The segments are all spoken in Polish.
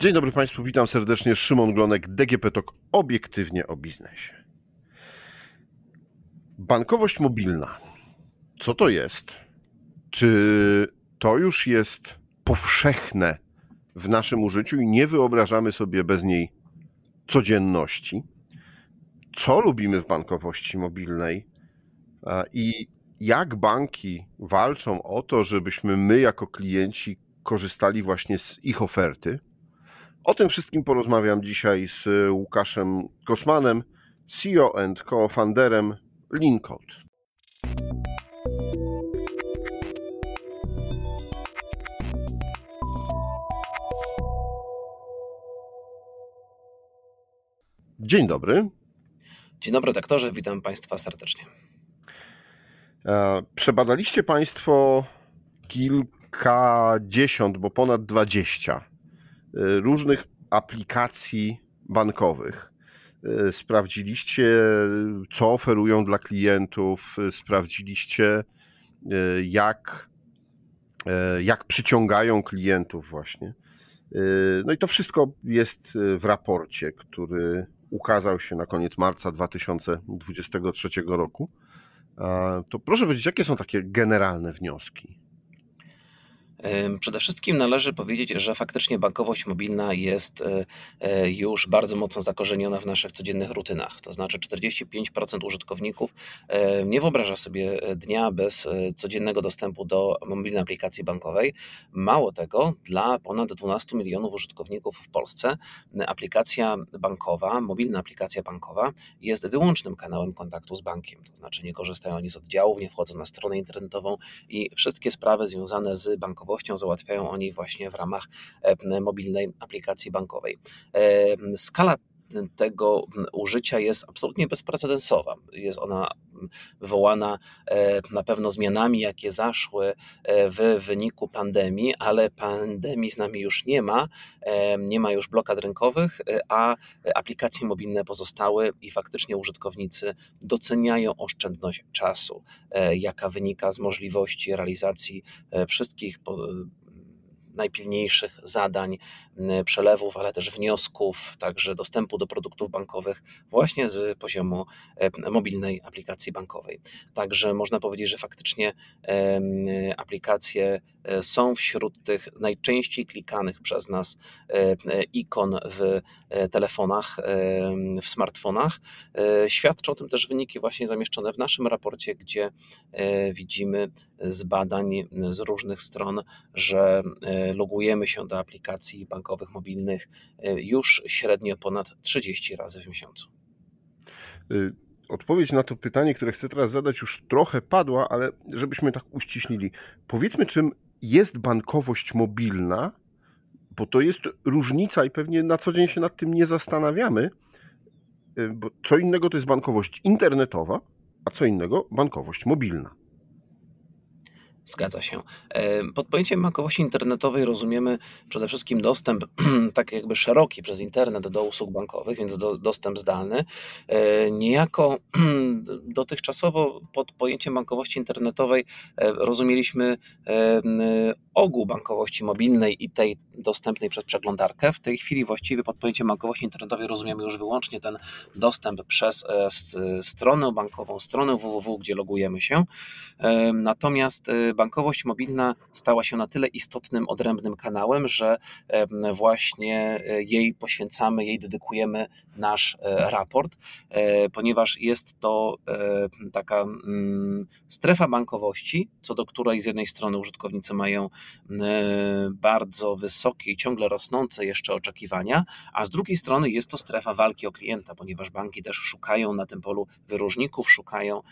Dzień dobry Państwu, witam serdecznie. Szymon Glonek, DGP TOK, obiektywnie o biznesie. Bankowość mobilna. Co to jest? Czy to już jest powszechne w naszym użyciu i nie wyobrażamy sobie bez niej codzienności? Co lubimy w bankowości mobilnej i jak banki walczą o to, żebyśmy my jako klienci korzystali właśnie z ich oferty? O tym wszystkim porozmawiam dzisiaj z Łukaszem Kosmanem, CEO and co-founderem Lincode. Dzień dobry. Dzień dobry, doktorze, witam Państwa serdecznie. E, przebadaliście Państwo kilkadziesiąt, bo ponad dwadzieścia różnych aplikacji bankowych. Y, sprawdziliście, co oferują dla klientów, y, sprawdziliście, jak, jak przyciągają klientów, właśnie. No i to wszystko jest w raporcie, który ukazał się na koniec marca 2023 roku. To proszę powiedzieć, jakie są takie generalne wnioski? Przede wszystkim należy powiedzieć, że faktycznie bankowość mobilna jest e, e, już bardzo mocno zakorzeniona w naszych codziennych rutynach. To znaczy 45% użytkowników e, nie wyobraża sobie dnia bez codziennego dostępu do mobilnej aplikacji bankowej. Mało tego, dla ponad 12 milionów użytkowników w Polsce aplikacja bankowa, mobilna aplikacja bankowa jest wyłącznym kanałem kontaktu z bankiem. To znaczy nie korzystają oni z oddziałów, nie wchodzą na stronę internetową i wszystkie sprawy związane z bankowością bankowością załatwiają oni właśnie w ramach e, mobilnej aplikacji bankowej. E, skala tego użycia jest absolutnie bezprecedensowa. Jest ona wywołana e, na pewno zmianami, jakie zaszły w wyniku pandemii, ale pandemii z nami już nie ma, nie ma już blokad rynkowych, a aplikacje mobilne pozostały i faktycznie użytkownicy doceniają oszczędność czasu, jaka wynika z możliwości realizacji wszystkich najpilniejszych zadań, przelewów, ale też wniosków, także dostępu do produktów bankowych właśnie z poziomu mobilnej aplikacji bankowej. Także można powiedzieć, że faktycznie aplikacje e, są wśród tych najczęściej klikanych przez nas e, ikon w e, telefonach, w smartfonach. Świadczą o tym też wyniki właśnie zamieszczone w naszym raporcie, gdzie widzimy z badań z różnych stron, że logujemy się do aplikacji bankowych mobilnych e, już średnio ponad 30 razy w miesiącu. Y, odpowiedź na to pytanie, które chcę teraz zadać, już trochę padła, ale żebyśmy tak uściślili. Powiedzmy, czym jest bankowość mobilna, bo to jest różnica i pewnie na co dzień się nad tym nie zastanawiamy. Y, bo co innego to jest bankowość internetowa, a co innego bankowość mobilna. Zgadza się. Pod pojęciem bankowości internetowej rozumiemy przede wszystkim dostęp tak jakby szeroki przez internet do usług bankowych, więc do, dostęp zdalny. E, niejako dotychczasowo pod pojęciem bankowości internetowej e, rozumieliśmy ogół bankowości mobilnej i tej dostępnej przez przeglądarkę. W tej chwili właściwie pod pojęciem bankowości internetowej rozumiemy już wyłącznie ten dostęp przez e, stronę bankową, stronę www, gdzie logujemy się. Natomiast bankowość mobilna stała się na tyle istotnym, odrębnym kanałem, że właśnie e, jej poświęcamy, jej dedykujemy nasz e, raport, e, ponieważ jest to taka mm, strefa bankowości, co do której z jednej strony użytkownicy mają bardzo wysokie i ciągle rosnące jeszcze oczekiwania, a z drugiej strony jest to strefa walki o klienta, ponieważ banki też szukają na tym polu wyróżników, szukają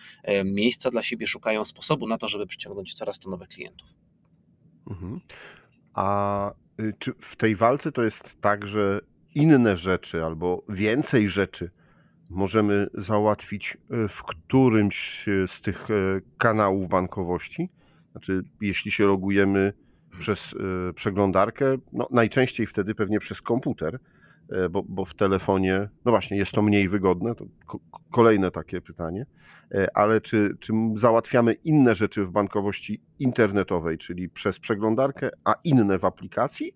miejsca dla siebie, szukają sposobu na to, żeby przyciągnąć coraz to nowych klientów. Mhm. A y, czy w tej walce to jest tak, że inne rzeczy albo więcej rzeczy możemy załatwić y, w którymś z tych kanałów bankowości? Znaczy, jeśli się logujemy przez przeglądarkę, no najczęściej wtedy pewnie przez komputer, E, bo, bo w telefonie, no właśnie, jest to mniej wygodne, to kolejne takie pytanie, e, ale czy, czy załatwiamy inne rzeczy w bankowości internetowej, czyli przez przeglądarkę, a inne w aplikacji?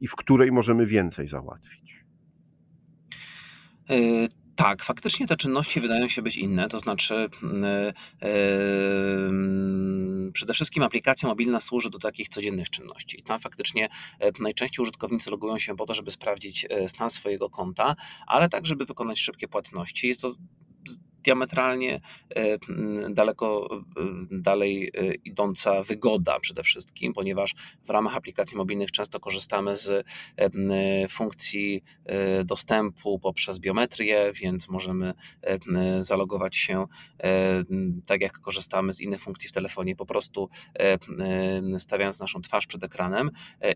i w której możemy więcej załatwić. Tak, faktycznie te czynności wydają się być inne, to znaczy yy, przede wszystkim aplikacja mobilna służy do takich codziennych czynności. Tam faktycznie e, najczęściej użytkownicy logują się po to, żeby sprawdzić e, stan swojego konta, ale tak, żeby wykonać szybkie płatności. Jest to diametralnie e, daleko dalej e, idąca wygoda przede wszystkim, ponieważ w ramach aplikacji mobilnych często korzystamy z e, funkcji dostępu poprzez biometrię, więc możemy zalogować się tak jak korzystamy z innych funkcji w telefonie, po prostu stawiając naszą twarz przed ekranem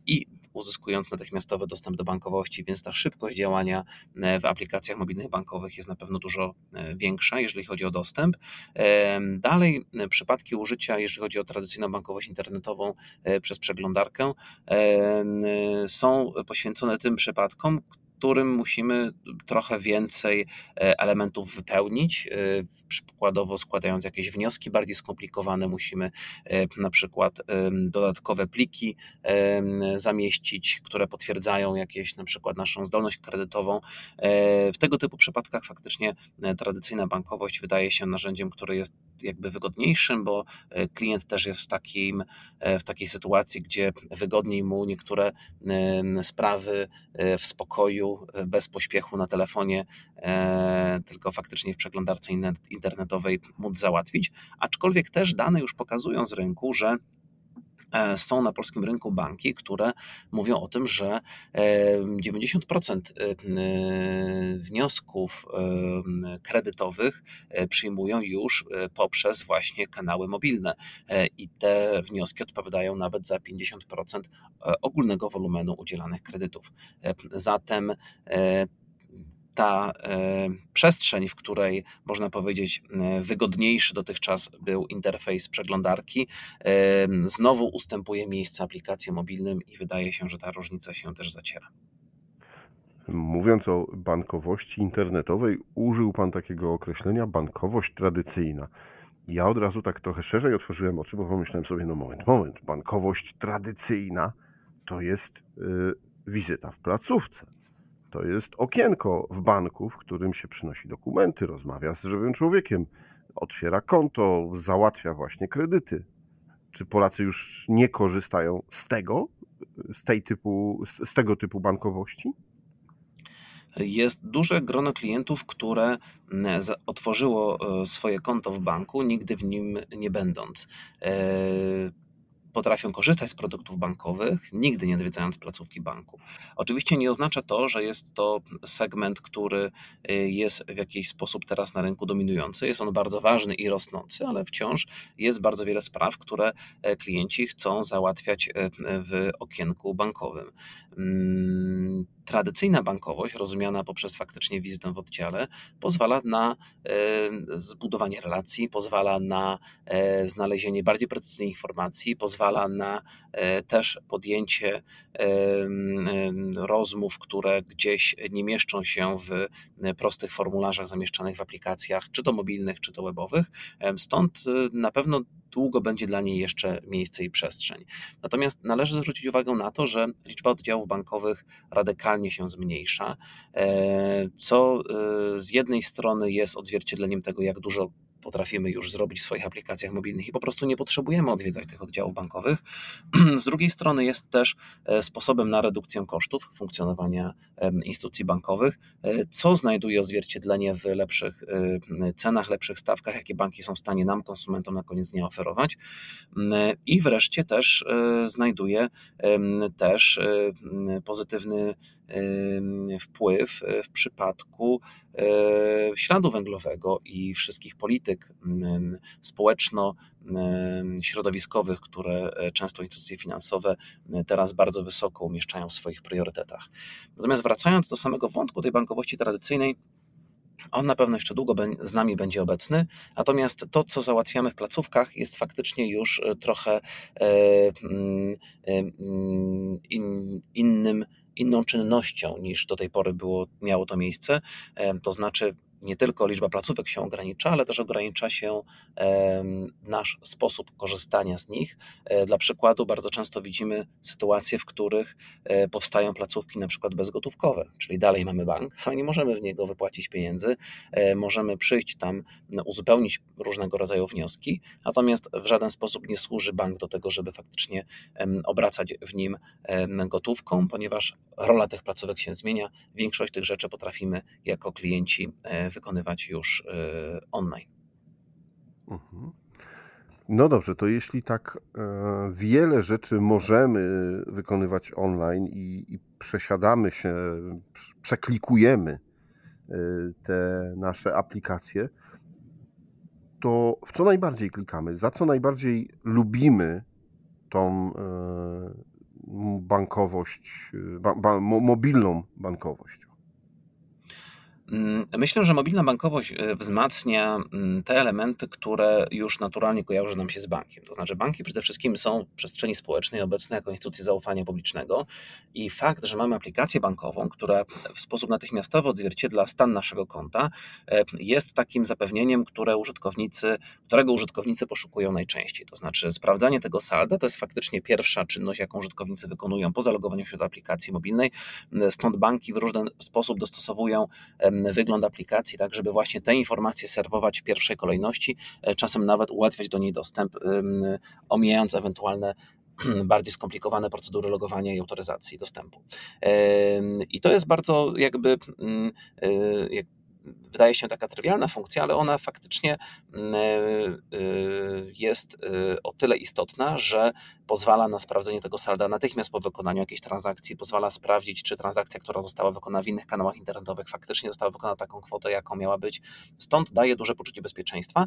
i uzyskując natychmiastowy dostęp do bankowości, więc ta szybkość działania w aplikacjach mobilnych bankowych jest na pewno dużo większa jeżeli chodzi o dostęp. Dalej, e, przypadki użycia, jeżeli chodzi o tradycyjną bankowość internetową e, przez przeglądarkę, e, są poświęcone tym przypadkom, którym musimy trochę więcej e, elementów wypełnić. E, przykładowo składając jakieś wnioski bardziej skomplikowane, musimy e, na przykład dodatkowe pliki zamieścić, które potwierdzają jakieś na przykład naszą zdolność kredytową. W tego typu przypadkach faktycznie tradycyjna bankowość wydaje się narzędziem, które jest jakby wygodniejszym, bo klient też jest w, takim, w takiej sytuacji, gdzie wygodniej mu niektóre sprawy w spokoju E, bez pośpiechu na telefonie, e, tylko faktycznie w przeglądarce internetowej móc załatwić. Aczkolwiek też dane już pokazują z rynku, że E, są na polskim rynku banki, które mówią o tym, że 90% e, e, wniosków kredytowych przyjmują już poprzez właśnie kanały mobilne i te wnioski odpowiadają nawet za 50% ogólnego wolumenu udzielanych kredytów. Zatem ta e, przestrzeń, w której można powiedzieć e, wygodniejszy dotychczas był interfejs przeglądarki, e, znowu ustępuje miejsce aplikacjom mobilnym i wydaje się, że ta różnica się też zaciera. Mówiąc o bankowości internetowej, użył Pan takiego określenia bankowość tradycyjna. Ja od razu tak trochę szerzej otworzyłem oczy, bo pomyślałem sobie, no moment, moment, bankowość tradycyjna to jest yy, wizyta w placówce to jest okienko w banku, w którym się przynosi dokumenty, rozmawia z żywym człowiekiem, otwiera konto, załatwia właśnie kredyty. Czy Polacy już nie korzystają z tego, z, tej typu, z tego typu bankowości? Jest duże grono klientów, które otworzyło e, swoje konto w banku, nigdy w nim nie będąc. Potrafią korzystać z produktów bankowych, nigdy nie odwiedzając placówki banku. Oczywiście nie oznacza to, że jest to segment, który y, jest w jakiś sposób teraz na rynku dominujący. Jest on bardzo ważny i rosnący, ale wciąż jest bardzo wiele spraw, które e, klienci chcą załatwiać e, w okienku bankowym. Tradycyjna bankowość, rozumiana poprzez faktycznie wizytę w oddziale, pozwala na e, zbudowanie relacji, pozwala na e, znalezienie bardziej precyzyjnej informacji, pozwala na e, też podjęcie rozmów, które gdzieś nie mieszczą się w prostych formularzach zamieszczanych w aplikacjach, czy to mobilnych, czy to webowych. Stąd na pewno długo będzie dla niej jeszcze miejsce i przestrzeń. Natomiast należy zwrócić uwagę na to, że liczba oddziałów bankowych radykalnie się zmniejsza, e, co e, z jednej strony jest odzwierciedleniem tego, jak dużo potrafimy już zrobić w swoich aplikacjach mobilnych i po prostu nie potrzebujemy odwiedzać tych oddziałów bankowych. Z drugiej strony jest też e, sposobem na redukcję kosztów funkcjonowania instytucji bankowych, e, co znajduje odzwierciedlenie w lepszych e, cenach, lepszych stawkach, jakie banki są w stanie nam, konsumentom, na koniec dnia oferować. I wreszcie też znajduje też pozytywny wpływ w przypadku śladu węglowego i wszystkich polityk społeczno-środowiskowych, które e, często instytucje finansowe teraz bardzo wysoko umieszczają w swoich priorytetach. Natomiast wracając do samego wątku tej bankowości tradycyjnej, on na pewno jeszcze długo z nami będzie obecny, natomiast to, co załatwiamy w placówkach, jest faktycznie już e, trochę e, innym inną czynnością niż do tej pory było, miało to miejsce. To znaczy, nie tylko liczba placówek się ogranicza, ale też ogranicza się nasz sposób korzystania z nich. E, dla przykładu, bardzo często widzimy sytuacje, w których e, powstają placówki na przykład bezgotówkowe, czyli dalej mamy bank, ale nie możemy w niego wypłacić pieniędzy, e, możemy przyjść tam, uzupełnić różnego rodzaju wnioski, natomiast w żaden sposób nie służy bank do tego, żeby faktycznie obracać w nim gotówką, ponieważ rola tych placówek się zmienia. Większość tych rzeczy potrafimy jako klienci wykonywać już online. Mhm. No dobrze, to jeśli tak e, wiele rzeczy możemy wykonywać online i, i przesiadamy się, przeklikujemy e, te nasze aplikacje, to w co najbardziej klikamy? Za co najbardziej lubimy tą e, bankowość, ba, ba, mobilną bankowość? Mm, myślę, że mobilna bankowość e, wzmacnia mm, te elementy, które już naturalnie kojarzą nam się z bankiem. To znaczy, banki przede wszystkim są w przestrzeni społecznej obecne jako instytucje zaufania publicznego i fakt, że mamy aplikację bankową, która w sposób natychmiastowy odzwierciedla stan naszego konta, e, jest takim zapewnieniem, które użytkownicy, którego użytkownicy poszukują najczęściej. To znaczy, sprawdzanie tego salda to jest faktycznie pierwsza czynność, jaką użytkownicy wykonują po zalogowaniu się do aplikacji mobilnej. Stąd banki w różny sposób dostosowują wygląd aplikacji, tak żeby właśnie te informacje serwować w pierwszej kolejności, e, czasem nawet ułatwiać do niej dostęp, omijając ewentualne bardziej skomplikowane procedury logowania i autoryzacji dostępu. I to jest bardzo jakby e, wydaje się taka trywialna funkcja, ale ona faktycznie mm, e, e, jest e, o tyle istotna, że pozwala na sprawdzenie tego salda natychmiast po wykonaniu jakiejś transakcji, pozwala sprawdzić, czy transakcja, która została wykonana w innych kanałach internetowych, faktycznie została wykonana taką kwotę, jaką miała być. Stąd daje duże poczucie bezpieczeństwa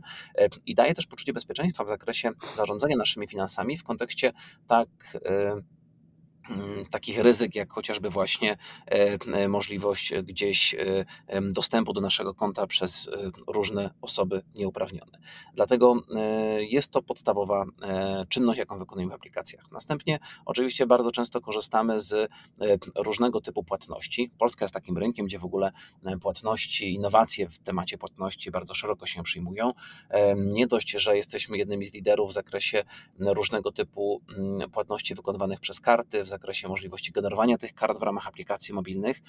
i daje też poczucie bezpieczeństwa w zakresie zarządzania naszymi finansami w kontekście tak takich ryzyk, jak chociażby właśnie e, e, możliwość gdzieś e, dostępu do naszego konta przez różne osoby nieuprawnione. Dlatego jest to podstawowa czynność, jaką wykonujemy w aplikacjach. Następnie, oczywiście, bardzo często korzystamy z różnego typu płatności. Polska jest takim rynkiem, gdzie w ogóle płatności, innowacje w temacie płatności bardzo szeroko się przyjmują. Nie dość, że jesteśmy jednymi z liderów w zakresie różnego typu mm, płatności wykonywanych przez karty, w zakresie możliwości generowania tych kart w ramach aplikacji mobilnych,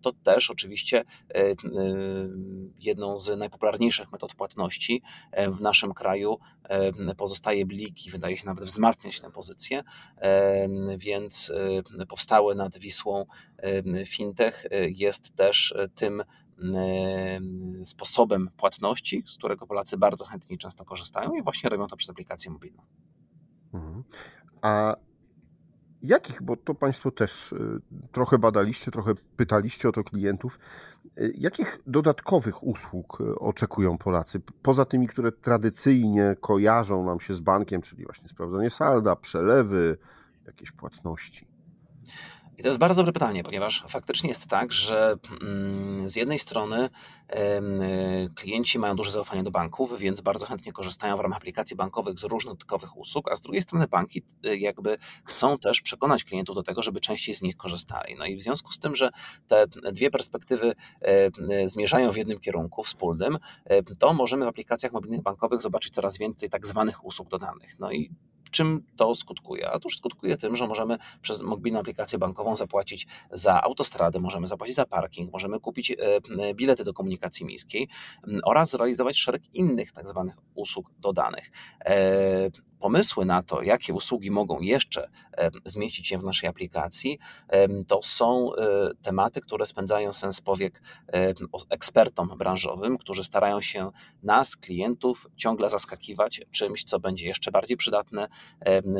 to też oczywiście e, jedną z najpopularniejszych metod płatności w naszym kraju pozostaje Blik i wydaje się nawet wzmacniać tę pozycję, więc e, powstały nad Wisłą fintech e, jest też tym sposobem płatności, z którego Polacy bardzo chętnie często korzystają i właśnie robią to przez aplikację mobilną. Mhm. A Jakich, bo to Państwo też y, trochę badaliście, trochę pytaliście o to klientów, y, jakich dodatkowych usług y, oczekują Polacy, poza tymi, które tradycyjnie kojarzą nam się z bankiem, czyli właśnie sprawdzanie salda, przelewy, jakieś płatności? I to jest bardzo dobre pytanie, ponieważ faktycznie jest tak, że mm, z jednej strony klienci mają duże zaufanie do banków, więc bardzo chętnie korzystają w ramach aplikacji bankowych z różnych dodatkowych usług, a z drugiej strony banki y, jakby chcą też przekonać klientów do tego, żeby częściej z nich korzystali. No i w związku z tym, że te dwie perspektywy zmierzają w jednym kierunku wspólnym, to możemy w aplikacjach mobilnych bankowych zobaczyć coraz więcej tak zwanych usług dodanych. No i Czym to skutkuje? Otóż skutkuje tym, że możemy przez mobilną aplikację bankową zapłacić za autostradę, możemy zapłacić za parking, możemy kupić e, bilety do komunikacji miejskiej oraz zrealizować szereg innych tak zwanych usług dodanych. Pomysły na to, jakie usługi mogą jeszcze zmieścić się w naszej aplikacji, to są e, tematy, które spędzają sens powiek ekspertom branżowym, którzy starają się nas, klientów, ciągle zaskakiwać czymś, co będzie jeszcze bardziej przydatne,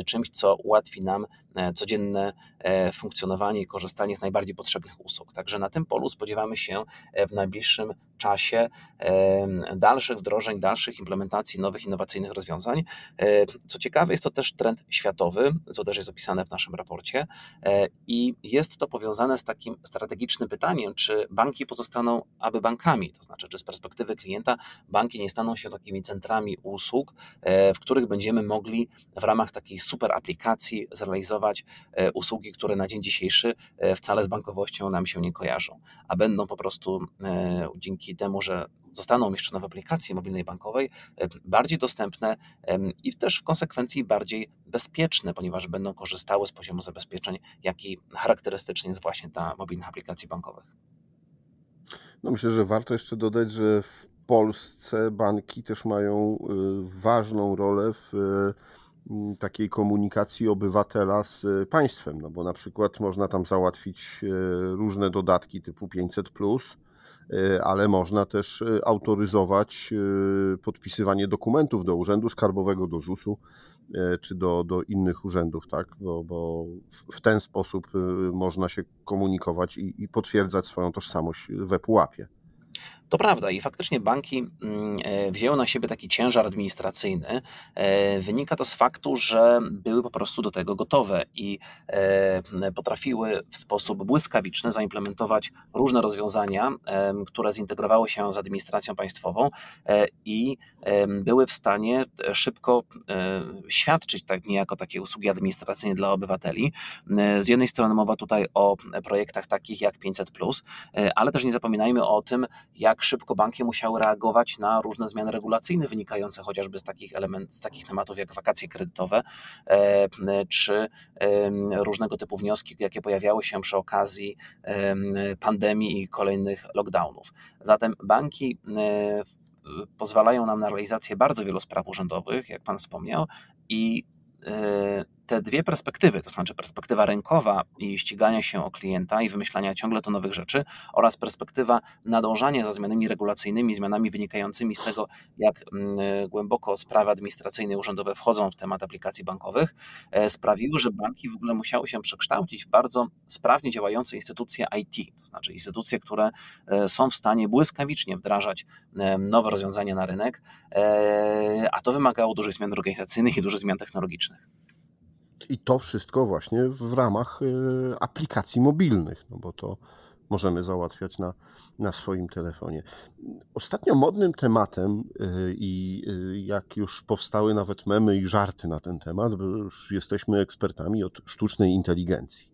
czymś, co ułatwi nam e, codzienne e, funkcjonowanie i korzystanie z najbardziej potrzebnych usług. Także na tym polu spodziewamy się w najbliższym czasie dalszych wdrożeń, dalszych implementacji nowych innowacyjnych rozwiązań, Co ciekawe, jest to też trend światowy, co też jest opisane w naszym raporcie, i jest to powiązane z takim strategicznym pytaniem, czy banki pozostaną aby bankami, to znaczy, czy z perspektywy klienta banki nie staną się takimi centrami usług, w których będziemy mogli w ramach takiej super aplikacji zrealizować usługi, które na dzień dzisiejszy wcale z bankowością nam się nie kojarzą, a będą po prostu dzięki temu, że zostaną umieszczone w aplikacji mobilnej bankowej, e, bardziej dostępne i też w konsekwencji bardziej bezpieczne, ponieważ będą korzystały z poziomu zabezpieczeń, jaki charakterystyczny jest właśnie dla mobilnych aplikacji bankowych. No myślę, że warto jeszcze dodać, że w Polsce banki też mają y, ważną rolę w y, takiej komunikacji obywatela z państwem, no bo na przykład można tam załatwić y, różne dodatki typu 500 Y, ale można też y, autoryzować y, podpisywanie dokumentów do Urzędu Skarbowego, do ZUS-u czy do, do innych urzędów, tak? bo, bo w ten sposób można się komunikować i, i potwierdzać swoją tożsamość we pułapie. To prawda i faktycznie banki mm, e, wzięły na siebie taki ciężar administracyjny. E, wynika to z faktu, że były po prostu do tego gotowe i e, potrafiły w sposób błyskawiczny zaimplementować różne rozwiązania, które zintegrowały się z administracją państwową i były w stanie szybko świadczyć tak niejako takie usługi administracyjne dla obywateli. Z jednej strony mowa tutaj o projektach takich jak 500, ale też nie zapominajmy o tym, jak szybko banki musiały reagować na różne zmiany regulacyjne wynikające chociażby z takich elementów, z takich tematów jak wakacje kredytowe, e, czy różnego typu wnioski, jakie pojawiały się przy okazji pandemii i kolejnych lockdownów. Zatem banki e, pozwalają nam na realizację bardzo wielu spraw urzędowych, jak Pan wspomniał, i e, te dwie perspektywy, to znaczy perspektywa rynkowa i ścigania się o klienta i wymyślania ciągle to nowych rzeczy, oraz perspektywa nadążania za zmianami regulacyjnymi, zmianami wynikającymi z tego, jak mm, głęboko sprawy administracyjne i urzędowe wchodzą w temat aplikacji bankowych, e, sprawiły, że banki w ogóle musiały się przekształcić w bardzo sprawnie działające instytucje IT, to znaczy instytucje, które e, są w stanie błyskawicznie wdrażać e, nowe rozwiązania na rynek, a to wymagało dużych zmian organizacyjnych i dużych zmian technologicznych. I to wszystko właśnie w ramach y, aplikacji mobilnych, no bo to możemy załatwiać na, na swoim telefonie. Ostatnio modnym tematem y, i y, jak już powstały nawet memy i żarty na ten temat, bo już jesteśmy ekspertami od sztucznej inteligencji.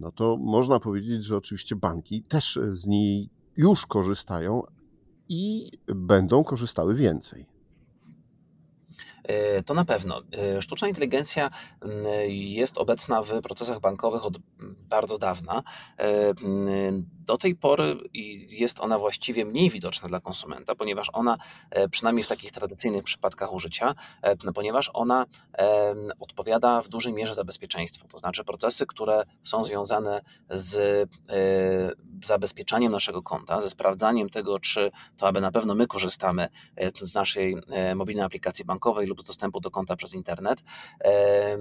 No to można powiedzieć, że oczywiście banki też z niej już korzystają i będą korzystały więcej. E, to na pewno. E, sztuczna inteligencja jest obecna w procesach bankowych od bardzo dawna. E, do tej pory jest ona właściwie mniej widoczna dla konsumenta, ponieważ ona, przynajmniej w takich tradycyjnych przypadkach użycia, ponieważ ona odpowiada w dużej mierze za bezpieczeństwo. To znaczy procesy, które są związane z zabezpieczaniem naszego konta, ze sprawdzaniem tego, czy to aby na pewno my korzystamy z naszej mobilnej aplikacji bankowej lub z dostępu do konta przez internet, e,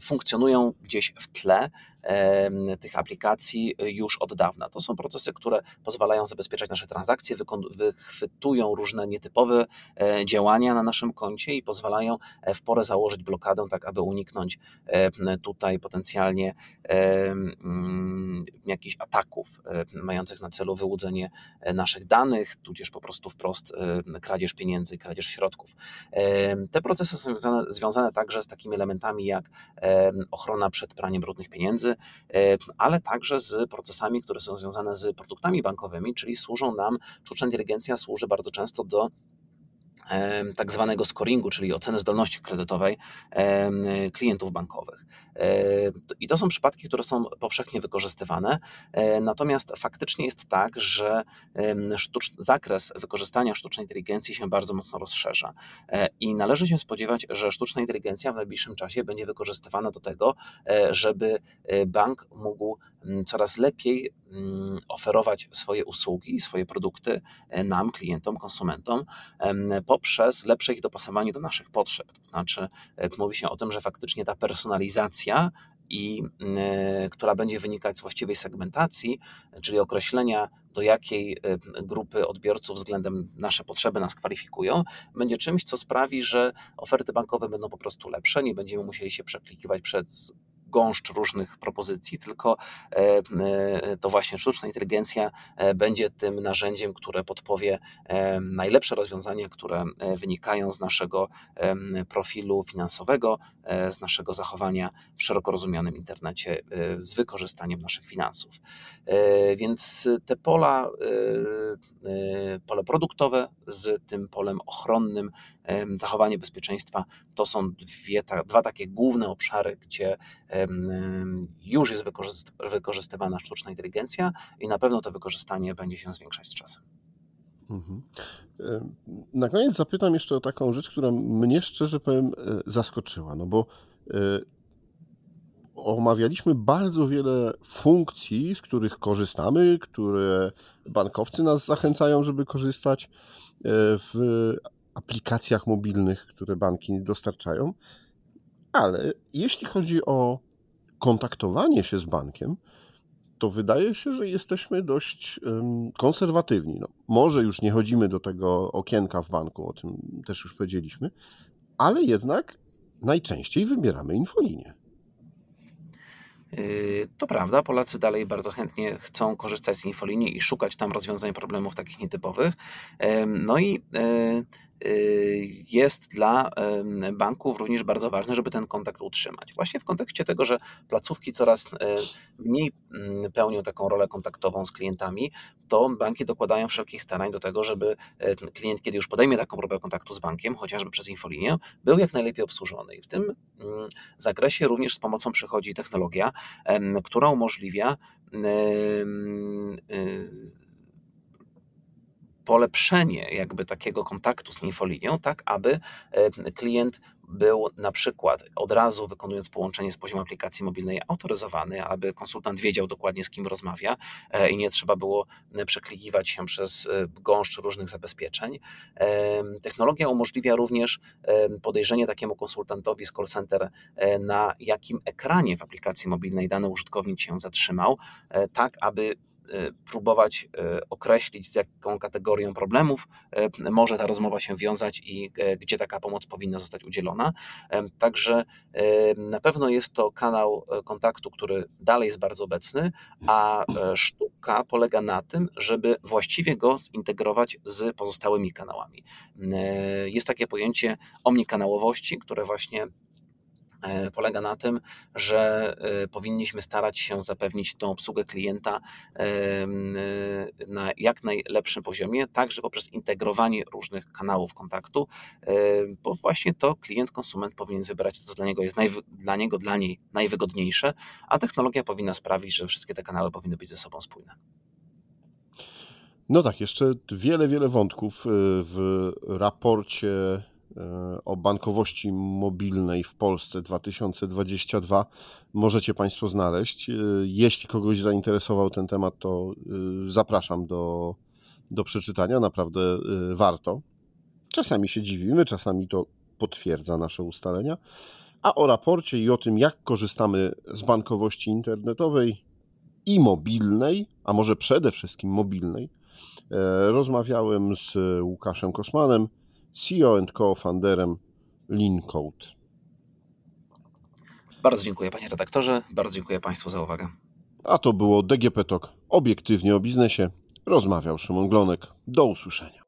funkcjonują gdzieś w tle tych aplikacji już od dawna. To są procesy, które pozwalają zabezpieczać nasze transakcje, wychwytują różne nietypowe e, działania na naszym koncie i pozwalają e, w porę założyć blokadę, tak aby uniknąć tutaj potencjalnie mm, jakichś ataków mających na celu wyłudzenie naszych danych, tudzież po prostu wprost kradzież pieniędzy, kradzież środków. Te procesy są związane, związane także z takimi elementami jak ochrona przed praniem brudnych pieniędzy, ale także z procesami, które są związane z produktami bankowymi, czyli służą nam, sztuczna inteligencja służy bardzo często do tak zwanego scoringu, czyli oceny zdolności kredytowej klientów bankowych. I to są przypadki, które są powszechnie wykorzystywane, e, natomiast faktycznie jest tak, że zakres wykorzystania sztucznej inteligencji się bardzo mocno rozszerza. E, i należy się spodziewać, że sztuczna inteligencja w najbliższym czasie będzie wykorzystywana do tego, e, żeby bank mógł coraz lepiej oferować swoje usługi, swoje produkty nam, klientom, konsumentom poprzez lepsze ich dopasowanie do naszych potrzeb. To znaczy, mówi się o tym, że faktycznie ta personalizacja i która będzie wynikać z właściwej segmentacji, czyli określenia, do jakiej grupy odbiorców względem nasze potrzeby nas kwalifikują, będzie czymś, co sprawi, że oferty bankowe będą po prostu lepsze, nie będziemy musieli się przeklikiwać przez gąszcz różnych propozycji, tylko e, e, to właśnie sztuczna inteligencja e, będzie tym narzędziem, które podpowie najlepsze rozwiązania, które wynikają z naszego profilu finansowego, z naszego zachowania w szeroko rozumianym internecie z wykorzystaniem naszych finansów. Więc te pola, pole produktowe z tym polem ochronnym, zachowanie bezpieczeństwa, to są dwie, dwa takie główne obszary, gdzie już jest wykorzystywana sztuczna inteligencja i na pewno to wykorzystanie będzie się zwiększać z czasem. Mhm. Na koniec zapytam jeszcze o taką rzecz, która mnie szczerze powiem e, zaskoczyła, no bo e, omawialiśmy bardzo wiele funkcji, z których korzystamy, które bankowcy nas zachęcają, żeby korzystać e, w aplikacjach mobilnych, które banki dostarczają. Ale jeśli chodzi o kontaktowanie się z bankiem, to wydaje się, że jesteśmy dość konserwatywni. No, może już nie chodzimy do tego okienka w banku, o tym też już powiedzieliśmy, ale jednak najczęściej wybieramy infolinię. Yy, to prawda, Polacy dalej bardzo chętnie chcą korzystać z infolinii i szukać tam rozwiązań problemów takich nietypowych. No i Y, jest dla banków również bardzo ważne, żeby ten kontakt utrzymać. Właśnie w kontekście tego, że placówki coraz mniej mm, pełnią taką rolę kontaktową z klientami, to banki dokładają wszelkich starań do tego, żeby e, klient, kiedy już podejmie taką próbę kontaktu z bankiem, chociażby przez infolinię, był jak najlepiej obsłużony. I w tym mm, zakresie również z pomocą przychodzi technologia, która umożliwia polepszenie jakby takiego kontaktu z infolinią, tak aby e, klient był na przykład od razu wykonując połączenie z poziomu aplikacji mobilnej autoryzowany, aby konsultant wiedział dokładnie z kim rozmawia e, i nie trzeba było e, przeklikiwać się przez gąszcz różnych zabezpieczeń. Technologia umożliwia również podejrzenie takiemu konsultantowi z call center, na jakim ekranie w aplikacji mobilnej dany użytkownik się zatrzymał, tak aby próbować y, określić, z jaką kategorią problemów y, może ta rozmowa się wiązać i gdzie taka pomoc powinna zostać udzielona. Także na pewno jest to kanał kontaktu, który dalej jest bardzo obecny, a e, sztuka polega na tym, żeby właściwie go zintegrować z pozostałymi kanałami. Jest takie pojęcie omnikanałowości, które właśnie E, polega na tym, że e, powinniśmy starać się zapewnić tą obsługę klienta e, na jak najlepszym poziomie, także poprzez integrowanie różnych kanałów kontaktu, bo właśnie to klient, konsument powinien wybrać co dla niego jest dla niego, dla niej najwygodniejsze, a technologia powinna sprawić, że wszystkie te kanały powinny być ze sobą spójne. No tak, jeszcze wiele, wiele wątków w raporcie E, o bankowości mobilnej w Polsce 2022 możecie Państwo znaleźć. E, jeśli kogoś zainteresował ten temat, to e, zapraszam do, do przeczytania. Naprawdę warto. Czasami się dziwimy, czasami to potwierdza nasze ustalenia. A o raporcie i o tym, jak korzystamy z bankowości internetowej i mobilnej, a może przede wszystkim mobilnej, rozmawiałem z Łukaszem Kosmanem CEO Co founderem Lincode. Bardzo dziękuję panie redaktorze, bardzo dziękuję państwu za uwagę. A to było DGP Talk. Obiektywnie o biznesie rozmawiał Szymon Glonek. Do usłyszenia.